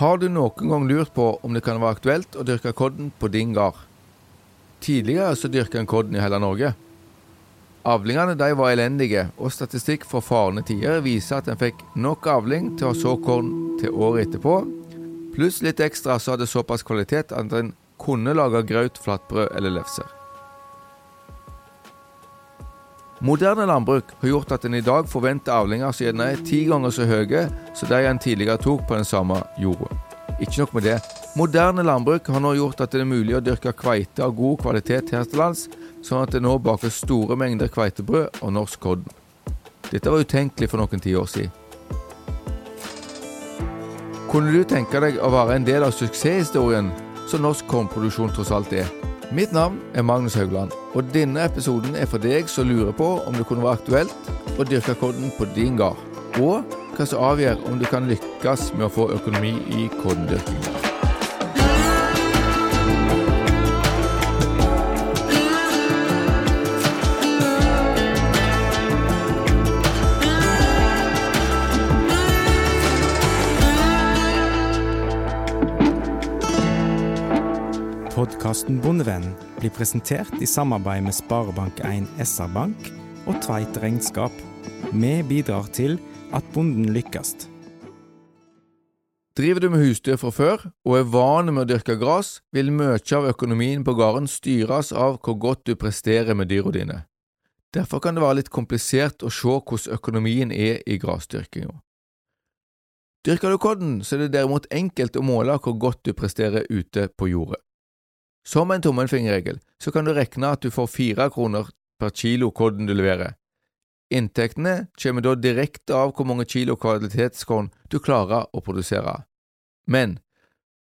Har du noen gang lurt på om det kan være aktuelt å dyrke kodden på din gard? Tidligere så dyrka en kodden i hele Norge. Avlingene de var elendige, og statistikk fra farne tider viser at en fikk nok avling til å så korn til året etterpå, pluss litt ekstra så hadde såpass kvalitet at en kunne lage graut, flatbrød eller lefser. Moderne landbruk har gjort at en i dag forventer avlinger som gjerne er ti ganger så høye som de en tidligere tok på den samme jorda. Ikke nok med det. Moderne landbruk har nå gjort at det er mulig å dyrke kveite av god kvalitet her til lands, sånn at det nå baker store mengder kveitebrød og norsk kodden. Dette var utenkelig for noen tiår siden. Kunne du tenke deg å være en del av suksesshistorien som norsk kornproduksjon tross alt er? Mitt navn er Magnus Haugland, og denne episoden er for deg som lurer på om det kunne være aktuelt å dyrke kodden på din gard, og hva som avgjør om du kan lykkes med å få økonomi i korndyrking. Podkasten Bondevennen blir presentert i samarbeid med Sparebank1 SR-Bank og Tveit Regnskap. Vi bidrar til at bonden lykkes. Driver du med husdyr fra før og er vane med å dyrke gress, vil mye av økonomien på gården styres av hvor godt du presterer med dyra dine. Derfor kan det være litt komplisert å se hvordan økonomien er i gressdyrkinga. Dyrker du kodden, så er det derimot enkelt å måle hvor godt du presterer ute på jordet. Som en tommelfingerregel så kan du regne at du får fire kroner per kilo kodden du leverer. Inntektene kommer da direkte av hvor mange kilo kvalitetskorn du klarer å produsere. Men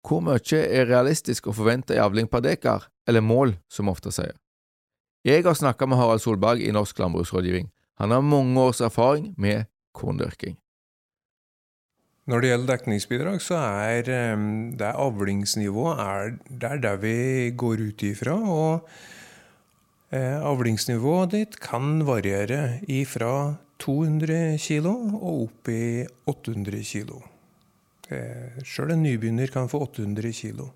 hvor mye er realistisk å forvente i avling per dekar, eller mål, som ofte sier? Jeg har snakket med Harald Solberg i Norsk landbruksrådgivning. Han har mange års erfaring med korndyrking. Når det gjelder dekningsbidrag, så er det er avlingsnivået er, det er der vi går ut ifra. Og eh, avlingsnivået ditt kan variere fra 200 kg og opp i 800 kg. Eh, Sjøl en nybegynner kan få 800 kg.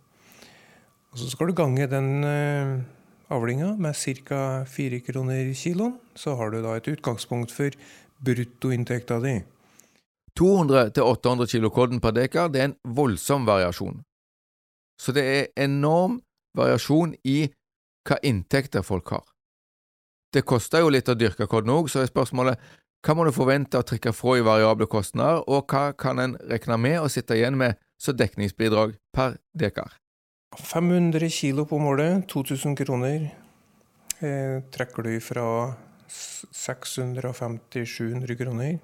Og så skal du gange den eh, avlinga med ca. 4 kroner kiloen. Så har du da et utgangspunkt for bruttoinntekta di. 200-800 kilo kodden per dekar, det er en voldsom variasjon. Så det er enorm variasjon i hva inntekter folk har. Det koster jo litt å dyrke kodden òg, så er spørsmålet hva må du forvente å trekke fra i variable kostnader, og hva kan en regne med å sitte igjen med som dekningsbidrag per dekar? 500 kilo på målet, 2000 kroner. Eh, trekker du fra 650-700 kroner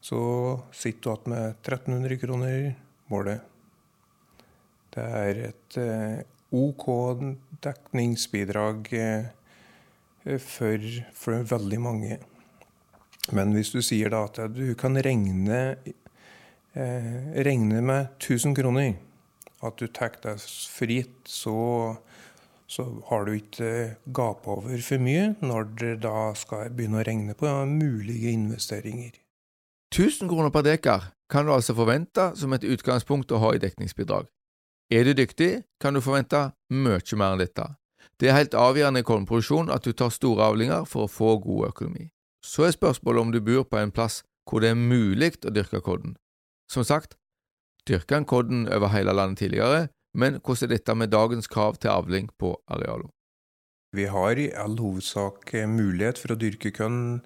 så sitter du igjen med 1300 kroner målet. Det er et eh, OK dekningsbidrag eh, for, for, veldig mange. Men hvis du sier da at du kan regne, eh, regne med 1000 kroner, at du tar deg fritt, så, så har du ikke gapa over for mye når det da skal begynne å regne på mulige investeringer. 1000 kroner per dekar kan du altså forvente som et utgangspunkt å ha i dekningsbidrag. Er du dyktig, kan du forvente mye mer enn dette. Det er helt avgjørende i kornproduksjon at du tar store avlinger for å få god økonomi. Så er spørsmålet om du bor på en plass hvor det er mulig å dyrke kodden. Som sagt, dyrka en kodden over hele landet tidligere, men hvordan er dette med dagens krav til avling på arealene? Vi har i all hovedsak mulighet for å dyrke korn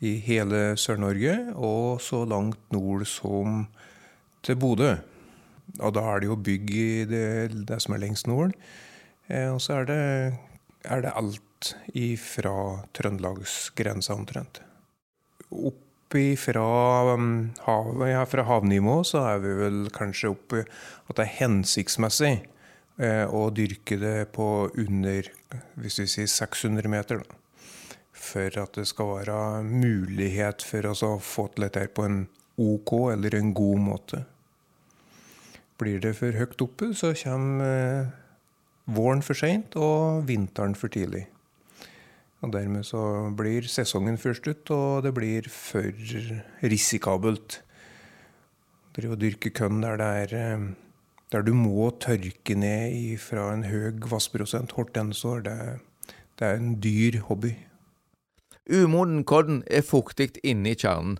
i hele Sør-Norge, og så langt nord som til Bodø. Og da er det jo bygg i det, det som er lengst nord. Eh, og så er det, er det alt ifra trøndelagsgrensa omtrent. Opp ifra, um, hav, ja, fra havnivå så er vi vel kanskje oppe at det er hensiktsmessig eh, å dyrke det på under hvis vi sier 600 meter. da for at det skal være mulighet for oss å få til dette på en OK eller en god måte. Blir det for høyt oppe, så kommer eh, våren for seint og vinteren for tidlig. Og Dermed så blir sesongen først ut, og det blir for risikabelt. Drive og dyrke kønn der er eh, der du må tørke ned fra en høy vassprosent hortensår, det, det er en dyr hobby. Umoden kodden er fuktig inne i kjernen.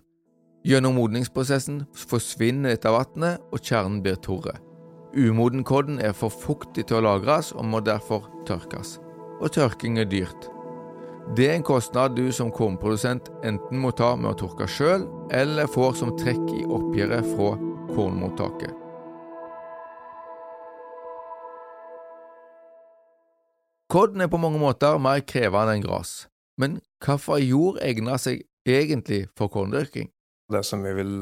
Gjennom modningsprosessen forsvinner dette vannet, og kjernen blir torre. Umoden kodden er for fuktig til å lagres og må derfor tørkes. Og tørking er dyrt. Det er en kostnad du som kornprodusent enten må ta med å tørke sjøl, eller får som trekk i oppgjøret fra kornmottaket. Kodden er på mange måter mer krevende enn gress, men hvilken jord egner seg egentlig for korndyrking? Det som vi vil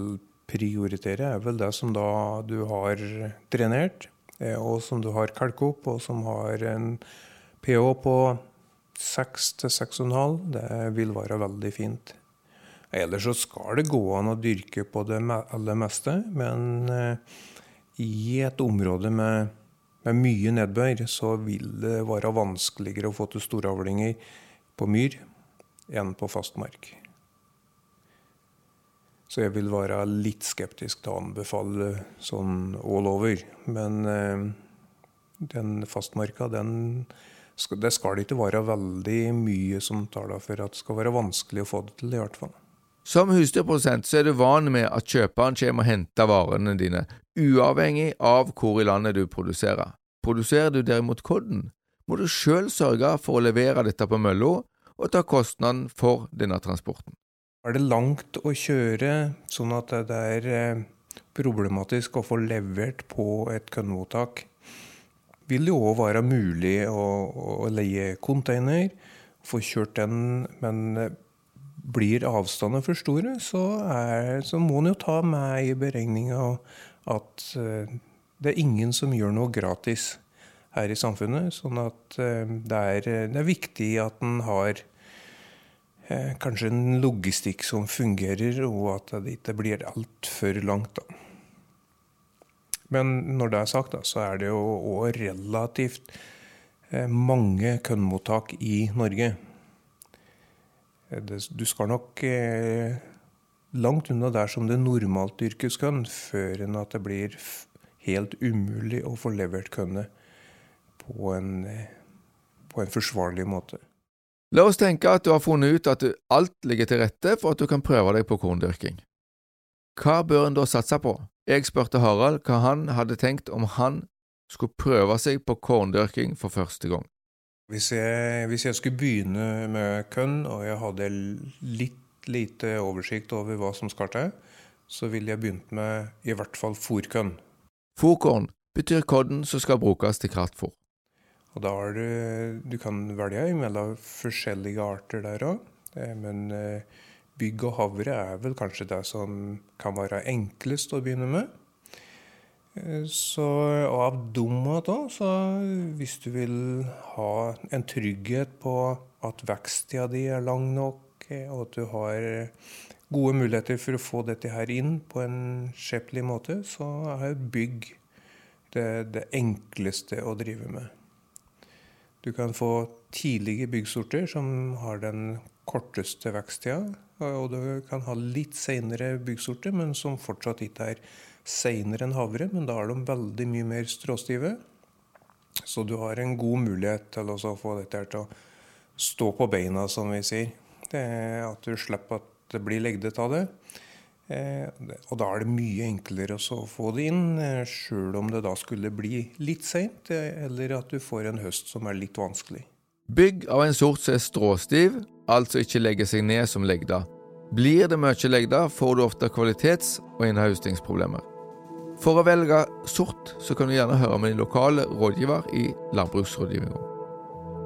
prioritere, er vel det som da du har drenert, eh, og som du har kalket opp, og som har en pH på 6 til 6,5, det vil være veldig fint. Ellers så skal det gå an å dyrke på det aller meste, men eh, i et område med, med mye nedbør, så vil det være vanskeligere å få til storavlinger på myr enn på fastmark. Så jeg vil være litt skeptisk til å anbefale sånn all over. Men eh, den fastmarka, den det skal ikke være veldig mye som taler for at det skal være vanskelig å få det til, i hvert fall. Som husdyrprodusent så er du van med at kjøperen kommer og henter varene dine, uavhengig av hvor i landet du produserer. Produserer du derimot kodden, må du sjøl sørge for å levere dette på mølla og ta kostnaden for denne transporten. Er det langt å kjøre, sånn at det er eh, problematisk å få levert på et kønnmottak? vil det òg være mulig å, å leie container, få kjørt den, men eh, blir avstandene for store, så, er, så må en jo ta med i beregninga at eh, det er ingen som gjør noe gratis her i samfunnet. Sånn at eh, det er, det er viktig at en har kanskje en logistikk som fungerer, og at det ikke blir altfor langt. da. Men når det er sagt, da, så er det jo òg relativt eh, mange kønnmottak i Norge. Eh, du skal nok eh, langt unna der som det normalt dyrkes kønn, før enn at det blir helt umulig å få levert kønnet på en, på en forsvarlig måte. La oss tenke at du har funnet ut at alt ligger til rette for at du kan prøve deg på korndyrking. Hva bør en da satse på? Jeg spurte Harald hva han hadde tenkt om han skulle prøve seg på korndyrking for første gang. Hvis jeg, hvis jeg skulle begynne med kønn, og jeg hadde litt lite oversikt over hva som skal til, så ville jeg begynt med i hvert fall fòrkønn. Fòrkorn betyr kodden som skal brukes til kraftfôr. Og da er det, Du kan velge mellom forskjellige arter der òg, eh, men eh, bygg og havre er vel kanskje det som kan være enklest å begynne med. Så, og av dumhet da, så hvis du vil ha en trygghet på at veksttida di er lang nok, eh, og at du har gode muligheter for å få dette her inn på en skjeppelig måte, så er bygg det, det enkleste å drive med. Du kan få tidlige byggsorter som har den korteste veksttida, og du kan ha litt seinere byggsorter, men som fortsatt ikke er seinere enn havre. Men da er de veldig mye mer stråstive. Så du har en god mulighet til å få dette til å stå på beina, som vi sier. Det er at du slipper at det blir legdet av det. Eh, og da er det mye enklere å få det inn, eh, sjøl om det da skulle bli litt seint, eh, eller at du får en høst som er litt vanskelig. Bygg av en sort som er stråstiv, altså ikke legger seg ned som legda. Blir det mye legda, får du ofte kvalitets- og innhøstingsproblemer. For å velge sort, så kan du gjerne høre med din lokale rådgiver i landbruksrådgivninga.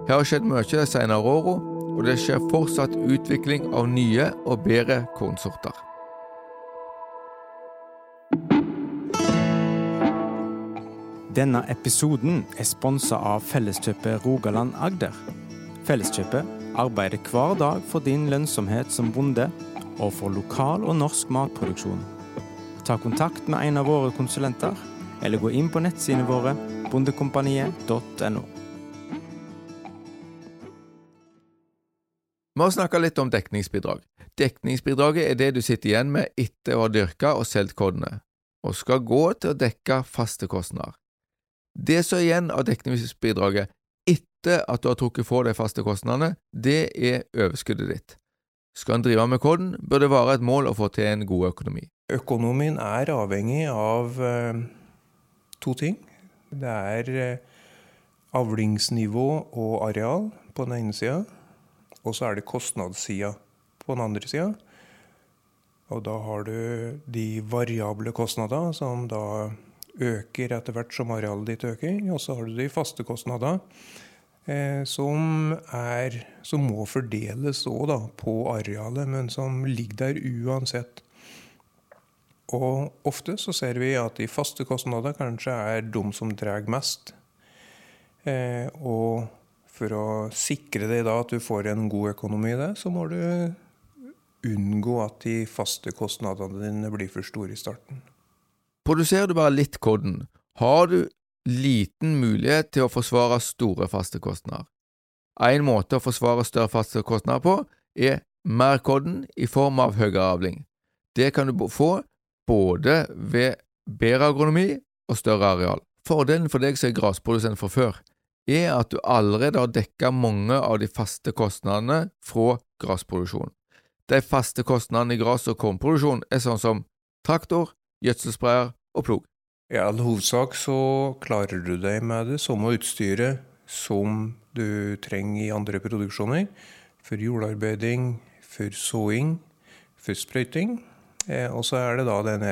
Her har skjedd mye de senere åra, og det skjer fortsatt utvikling av nye og bedre kornsorter. Denne episoden er sponsa av Felleskjøpet Rogaland Agder. Felleskjøpet arbeider hver dag for din lønnsomhet som bonde, og for lokal og norsk matproduksjon. Ta kontakt med en av våre konsulenter, eller gå inn på nettsidene våre bondekompaniet.no. Vi har snakka litt om dekningsbidrag. Dekningsbidraget er det du sitter igjen med etter å ha dyrka og solgt kornet, og skal gå til å dekke faste kostnader. Det som er igjen av dekningsbidraget etter at du har trukket for de faste kostnadene, det er overskuddet ditt. Skal en drive med koden, bør det være et mål å få til en god økonomi. Økonomien er avhengig av eh, to ting. Det er eh, avlingsnivå og areal på den ene sida, og så er det kostnadssida på den andre sida. Og da har du de variable kostnadene som da øker etter hvert som arealet ditt øker. Og så har du de faste kostnader, eh, som, er, som må fordeles òg på arealet, men som ligger der uansett. Og ofte så ser vi at de faste kostnadene kanskje er de som drar mest. Eh, og for å sikre deg da at du får en god økonomi i det, så må du unngå at de faste kostnadene dine blir for store i starten. Produserer du bare litt koden, har du liten mulighet til å forsvare store faste kostnader. En måte å forsvare større faste kostnader på er merkodden i form av høyere avling. Det kan du få både ved bedre agronomi og større areal. Fordelen for deg som er grasprodusent fra før, er at du allerede har dekka mange av de faste kostnadene fra grasproduksjon. De faste kostnadene i gras- og kornproduksjon er sånn som traktor, gjødselsprayer og plog. I all hovedsak så klarer du deg med det samme utstyret som du trenger i andre produksjoner. For jordarbeiding, for såing, for sprøyting. Eh, og så er det da den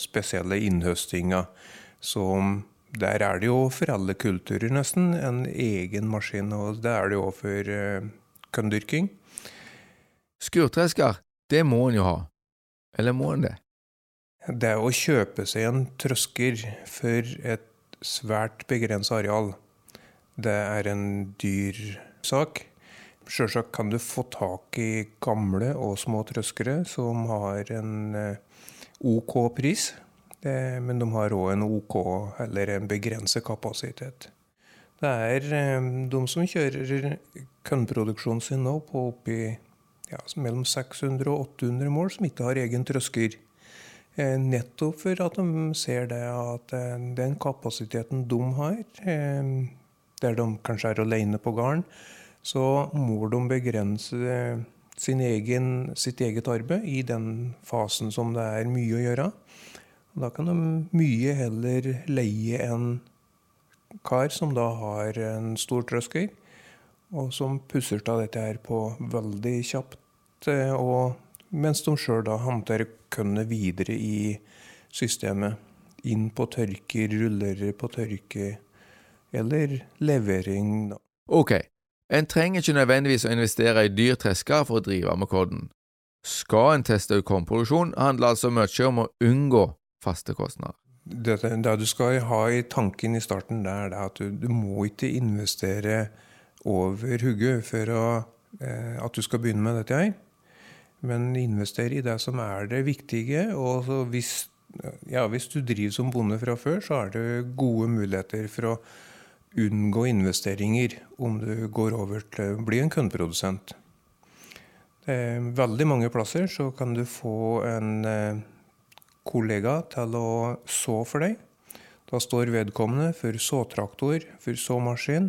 spesielle innhøstinga som Der er det jo for alle kulturer nesten en egen maskin, og det er det jo for eh. Skurtresker, det må en jo ha. Eller må en det? Det å kjøpe seg en trøsker for et svært begrensa areal, det er en dyr sak. Sjølsagt kan du få tak i gamle og små trøskere som har en eh, OK pris, men de har òg en OK eller en begrenset kapasitet. Det er eh, de som kjører kornproduksjonen sin nå på oppi ja, mellom 600 og 800 mål, som ikke har egen trøsker. Nettopp for at de ser det at den kapasiteten de har, der de kanskje er alene på gården, så må de begrense egen, sitt eget arbeid i den fasen som det er mye å gjøre. Da kan de mye heller leie en kar som da har en stor trøsker, og som pusser av dette her på veldig kjapt. Eh, og mens de sjøl da håndterer kornet videre i systemet. Inn på tørker, ruller på tørke, eller levering, da. Ok, en trenger ikke nødvendigvis å investere i dyr tresker for å drive med kodden. Skal en teste ut kornproduksjon, handler altså mye om å unngå faste kostnader. Det, det, du skal ha i tanken i starten, det er at du, du må ikke investere over hugget for å, eh, at du skal begynne med dette her. Men investere i det som er det viktige. Og hvis, ja, hvis du driver som bonde fra før, så er det gode muligheter for å unngå investeringer om du går over til å bli en kornprodusent. Veldig mange plasser så kan du få en eh, kollega til å så for deg. Da står vedkommende for såtraktor, for såmaskin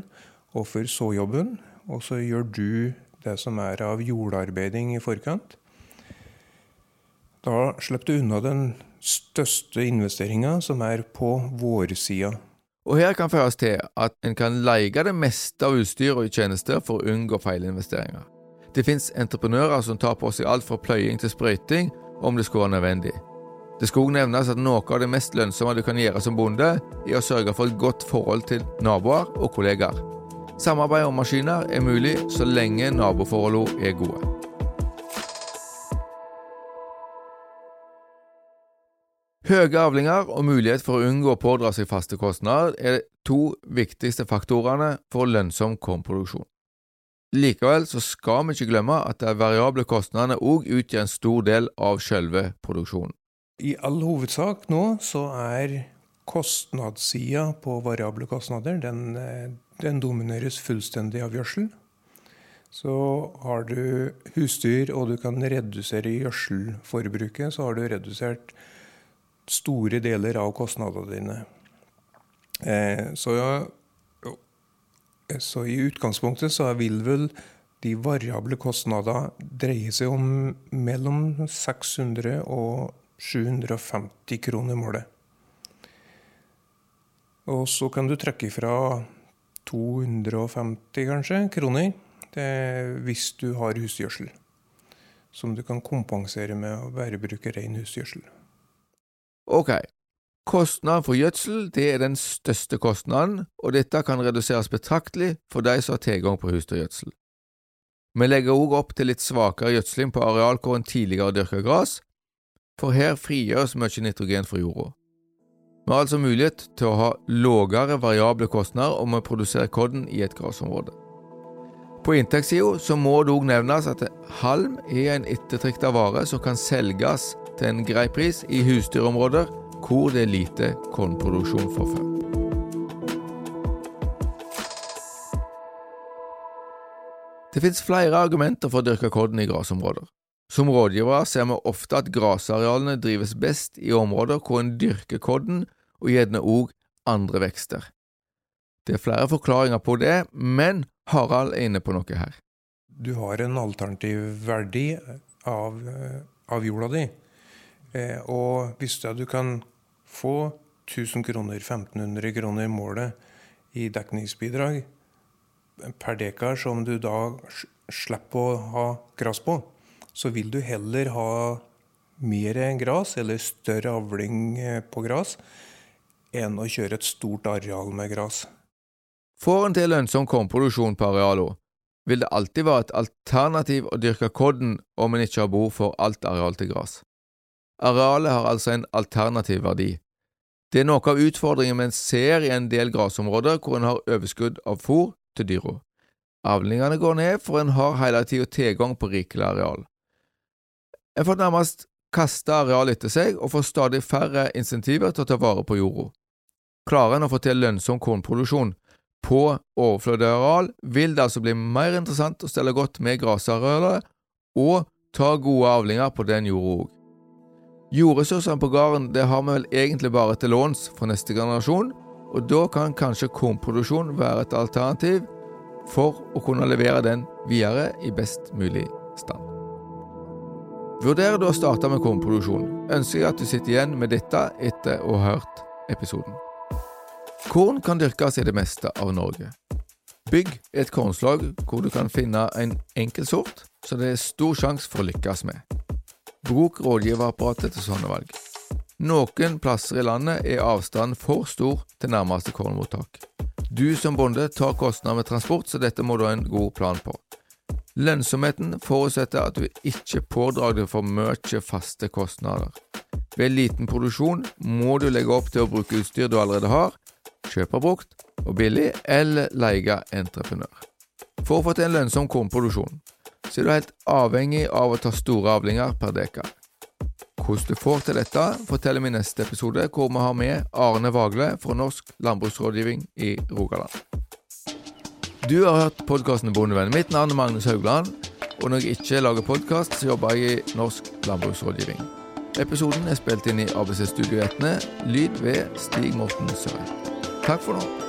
og for såjobben. Og så gjør du det som er av jordarbeiding i forkant. Da slipper du unna den største investeringa, som er på vårsida. Og her kan føres til at en kan leie det meste av utstyr og tjenester for å unngå feilinvesteringer. Det fins entreprenører som tar på seg alt fra pløying til sprøyting om det skulle være nødvendig. Det skal også nevnes at noe av det mest lønnsomme du kan gjøre som bonde, er å sørge for et godt forhold til naboer og kollegaer. Samarbeid om maskiner er mulig så lenge naboforholdene er gode. Høye avlinger og mulighet for å unngå å pådra seg faste kostnader er de to viktigste faktorene for lønnsom kornproduksjon. Likevel så skal vi ikke glemme at de variable kostnadene òg utgjør en stor del av selve produksjonen. I all hovedsak nå så er kostnadssida på variable kostnader den, den domineres fullstendig av gjødsel. Så har du husdyr og du kan redusere gjødselforbruket, så har du redusert store deler av kostnadene dine. Eh, så, så, i utgangspunktet så vil vel de variable kostnader dreie seg om mellom 600 og 750 kroner målet. Og så kan du trekke ifra 250 kanskje, kroner hvis du har husgjødsel. Som du kan kompensere med å bare bruke ren husgjødsel. Ok, kostnaden for gjødsel det er den største kostnaden, og dette kan reduseres betraktelig for de som har tilgang på husdyrgjødsel. Vi legger også opp til litt svakere gjødsling på areal hvor en tidligere dyrka gress, for her frigjøres mye nitrogen fra jorda. Vi har altså mulighet til å ha lavere variable kostnader om vi produserer korn i et gressområde. På inntektssida må det òg nevnes at halm er en ettertrakta vare som kan selges til en grei pris i husdyrområder hvor det er lite kornproduksjon fra før. Det finnes flere argumenter for å dyrke korn i grasområder. Som rådgivere ser vi ofte at grasarealene drives best i områder hvor en dyrker korn, og gjerne òg andre vekster. Det er flere forklaringer på det, men Harald er inne på noe her. Du har en alternativ verdi av, av jorda di. Eh, og hvis du kan få 1000 kroner, 1500 kroner målet i dekningsbidrag per dekar som du da slipper å ha gress på, så vil du heller ha mer gress eller større avling eh, på gress enn å kjøre et stort areal med gress. Får en til lønnsom kornproduksjon på arealene, vil det alltid være et alternativ å dyrke kodden om en ikke har behov for alt areal til gress. Arealet har altså en alternativ verdi. Det er noe av utfordringen vi ser i en del grasområder hvor en har overskudd av fôr til dyra. Avlingene går ned, for en har hele tida tilgang på rikelig areal. En får nærmest kaste areal etter seg og får stadig færre insentiver til å ta vare på jorda. Klarer en å få til lønnsom kornproduksjon på overflødig areal, vil det altså bli mer interessant å stelle godt med grasarealet og ta gode avlinger på den jorda òg. Jordressursene på gården det har vi vel egentlig bare til låns for neste generasjon, og da kan kanskje kornproduksjon være et alternativ for å kunne levere den videre i best mulig stand. Vurderer du å starte med kornproduksjon, ønsker jeg at du sitter igjen med dette etter å ha hørt episoden. Korn kan dyrkes i det meste av Norge. Bygg et kornslag hvor du kan finne en enkel sort, så det er stor sjanse for å lykkes med. Bruk rådgiverapparatet til sånne valg. Noen plasser i landet er avstanden for stor til nærmeste kornmottak. Du som bonde tar kostnader med transport, så dette må du ha en god plan på. Lønnsomheten forutsetter at du ikke pådrar deg for mye faste kostnader. Ved liten produksjon må du legge opp til å bruke utstyr du allerede har, kjøpe brukt og billig, eller leie entreprenør. For å få til en lønnsom kornproduksjon, så er du helt avhengig av å ta store avlinger per dekar. Hvordan du får til dette, forteller vi i neste episode, hvor vi har med Arne Vagle fra Norsk landbruksrådgivning i Rogaland. Du har hørt podkasten Bondevennen. Mitt navn er Magnus Haugland, og når jeg ikke lager podkast, så jobber jeg i Norsk landbruksrådgivning. Episoden er spilt inn i ABC Studio Etne, lyd ved Stig Morten Sørheim. Takk for nå.